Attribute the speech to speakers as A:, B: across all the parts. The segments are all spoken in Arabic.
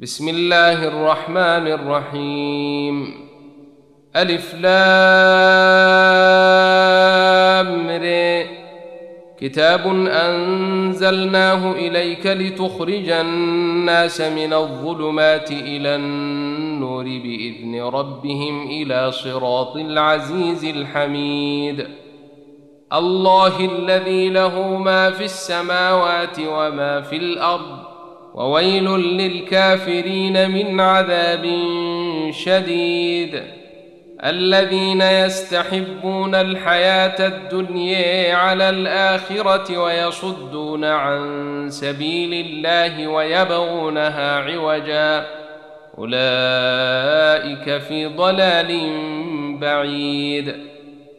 A: بسم الله الرحمن الرحيم. ألف لام ر. كتاب أنزلناه إليك لتخرج الناس من الظلمات إلى النور بإذن ربهم إلى صراط العزيز الحميد. الله الذي له ما في السماوات وما في الأرض وويل للكافرين من عذاب شديد. الذين يستحبون الحياة الدنيا على الآخرة ويصدون عن سبيل الله ويبغونها عوجا. أولئك في ضلال بعيد.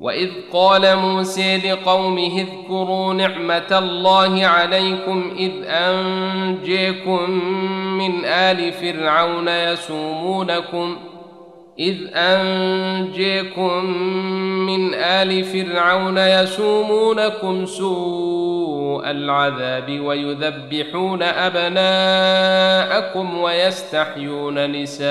A: واذ قال موسى لقومه اذكروا نعمه الله عليكم اذ انجيكم من ال فرعون يسومونكم إذ أنجيكم من آل فرعون يسومونكم سوء العذاب ويذبحون أبناءكم ويستحيون نساءكم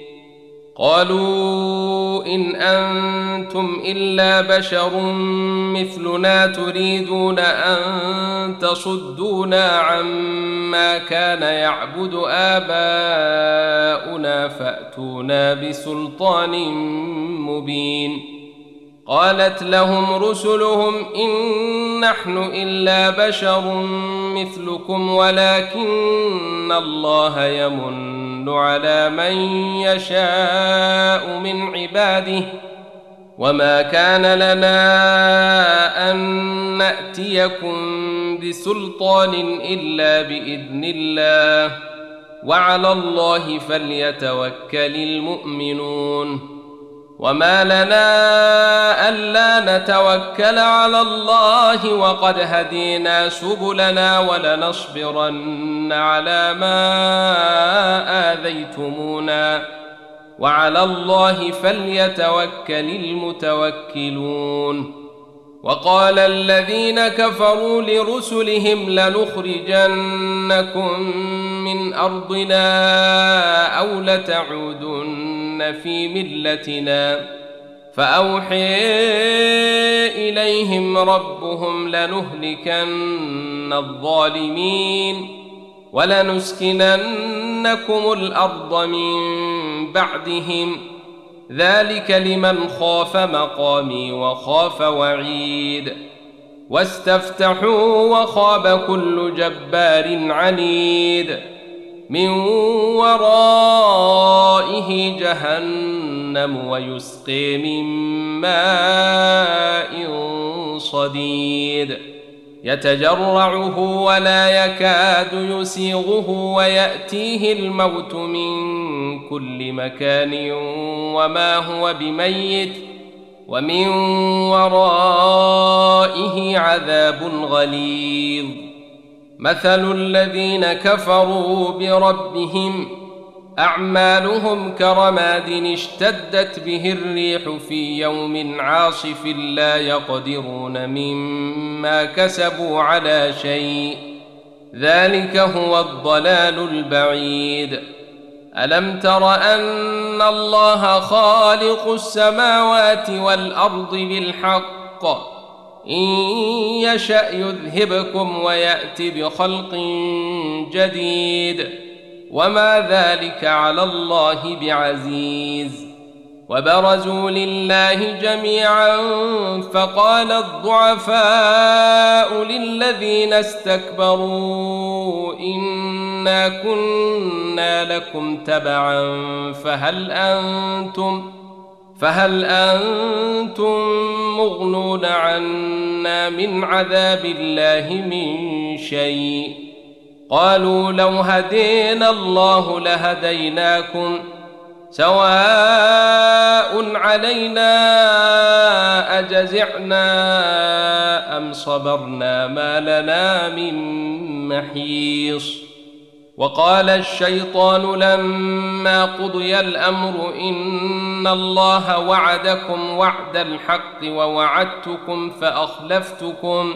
A: قالوا إن أنتم إلا بشر مثلنا تريدون أن تصدونا عما كان يعبد آباؤنا فأتونا بسلطان مبين قالت لهم رسلهم إن نحن إلا بشر مثلكم ولكن الله يمن على من يشاء من عباده وما كان لنا ان ناتيكم بسلطان الا باذن الله وعلى الله فليتوكل المؤمنون وما لنا الا نتوكل على الله وقد هدينا سبلنا ولنصبرن على ما اذيتمونا وعلى الله فليتوكل المتوكلون وقال الذين كفروا لرسلهم لنخرجنكم من ارضنا أو لتعودن في ملتنا. فأوحي إليهم ربهم لنهلكن الظالمين ولنسكننكم الأرض من بعدهم. ذلك لمن خاف مقامي وخاف وعيد. واستفتحوا وخاب كل جبار عنيد. من ورائه جهنم ويسقي من ماء صديد. يتجرعه ولا يكاد يسيغه ويأتيه الموت من كل مكان وما هو بميت ومن ورائه عذاب غليظ. مثل الذين كفروا بربهم أعمالهم كرماد اشتدت به الريح في يوم عاصف لا يقدرون مما كسبوا على شيء. ذلك هو الضلال البعيد. ألم تر أن الله خالق السماوات والأرض بالحق؟ إن يشأ يذهبكم ويات بخلق جديد. وما ذلك على الله بعزيز وبرزوا لله جميعا فقال الضعفاء للذين استكبروا انا كنا لكم تبعا فهل أنتم فهل أنتم مغنون عنا من عذاب الله من شيء قالوا لو هدينا الله لهديناكم سواء علينا أجزعنا أم صبرنا ما لنا من محيص وقال الشيطان لما قضي الأمر إن الله وعدكم وعد الحق ووعدتكم فأخلفتكم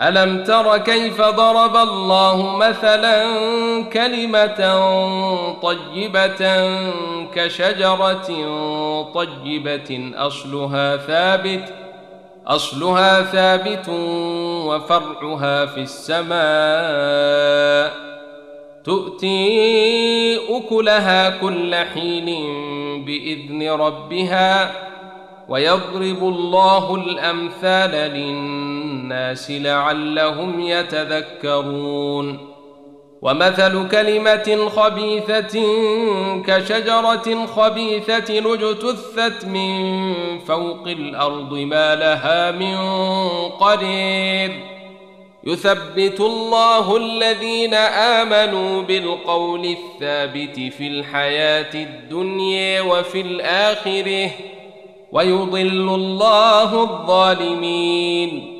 A: ألم تر كيف ضرب الله مثلا كلمة طيبة كشجرة طيبة أصلها ثابت أصلها ثابت وفرعها في السماء. تؤتي أكلها كل حين بإذن ربها ويضرب الله الأمثال للناس لعلهم يتذكرون. ومثل كلمة خبيثة كشجرة خبيثة اجتثت من فوق الأرض ما لها من قرير. يثبت الله الذين آمنوا بالقول الثابت في الحياة الدنيا وفي الآخرة ويضل الله الظالمين.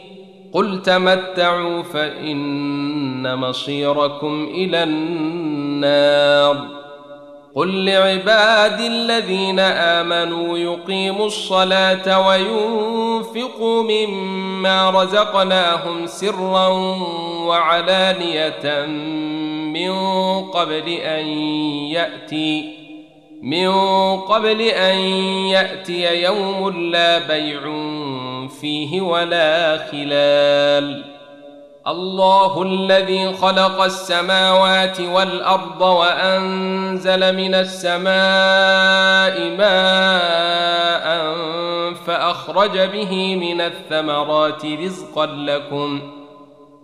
A: قل تمتعوا فان مصيركم إلى النار قل لعبادي الذين امنوا يقيموا الصلاه وينفقوا مما رزقناهم سرا وعلانيه من قبل ان ياتي من قبل أن يأتي يوم لا بيع فيه ولا خلال. الله الذي خلق السماوات والأرض وأنزل من السماء ماء فأخرج به من الثمرات رزقا لكم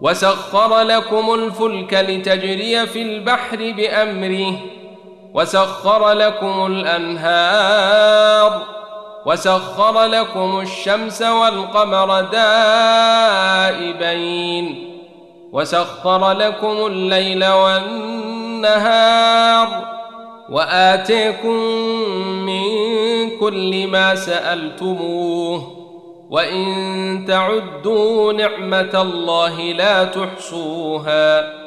A: وسخر لكم الفلك لتجري في البحر بأمره وسخر لكم الأنهار وسخر لكم الشمس والقمر دائبين وسخر لكم الليل والنهار وآتيكم من كل ما سألتموه وإن تعدوا نعمة الله لا تحصوها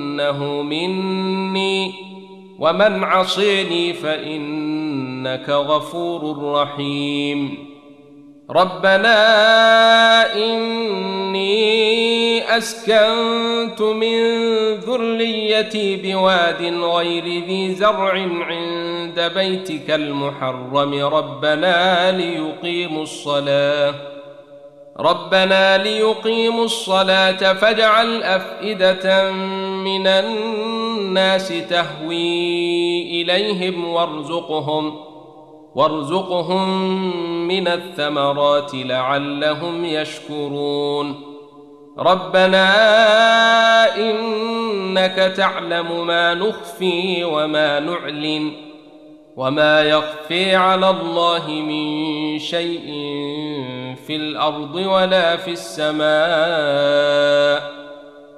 A: فانه مني ومن عصيني فانك غفور رحيم ربنا اني اسكنت من ذريتي بواد غير ذي زرع عند بيتك المحرم ربنا ليقيموا الصلاه ربنا ليقيموا الصلاة فاجعل أفئدة من الناس تهوي إليهم وارزقهم وارزقهم من الثمرات لعلهم يشكرون. ربنا إنك تعلم ما نخفي وما نعلن. وما يخفي على الله من شيء في الأرض ولا في السماء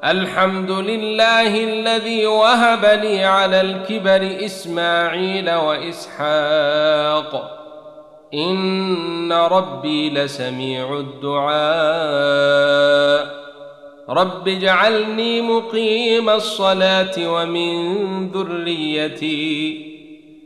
A: الحمد لله الذي وهب لي على الكبر اسماعيل واسحاق ان ربي لسميع الدعاء رب اجعلني مقيم الصلاه ومن ذريتي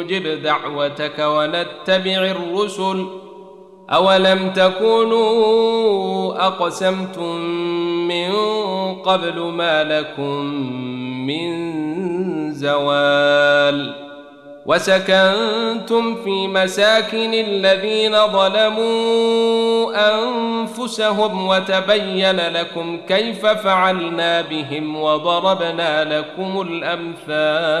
A: نجب دعوتك ونتبع الرسل. أولم تكونوا أقسمتم من قبل ما لكم من زوال؟ وسكنتم في مساكن الذين ظلموا أنفسهم وتبين لكم كيف فعلنا بهم وضربنا لكم الأمثال.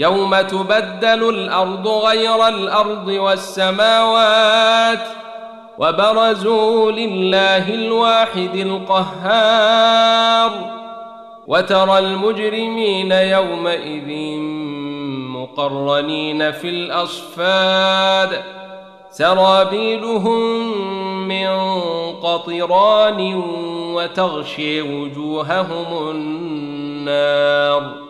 A: يوم تبدل الأرض غير الأرض والسماوات وبرزوا لله الواحد القهار وترى المجرمين يومئذ مقرنين في الأصفاد سرابيلهم من قطران وتغشي وجوههم النار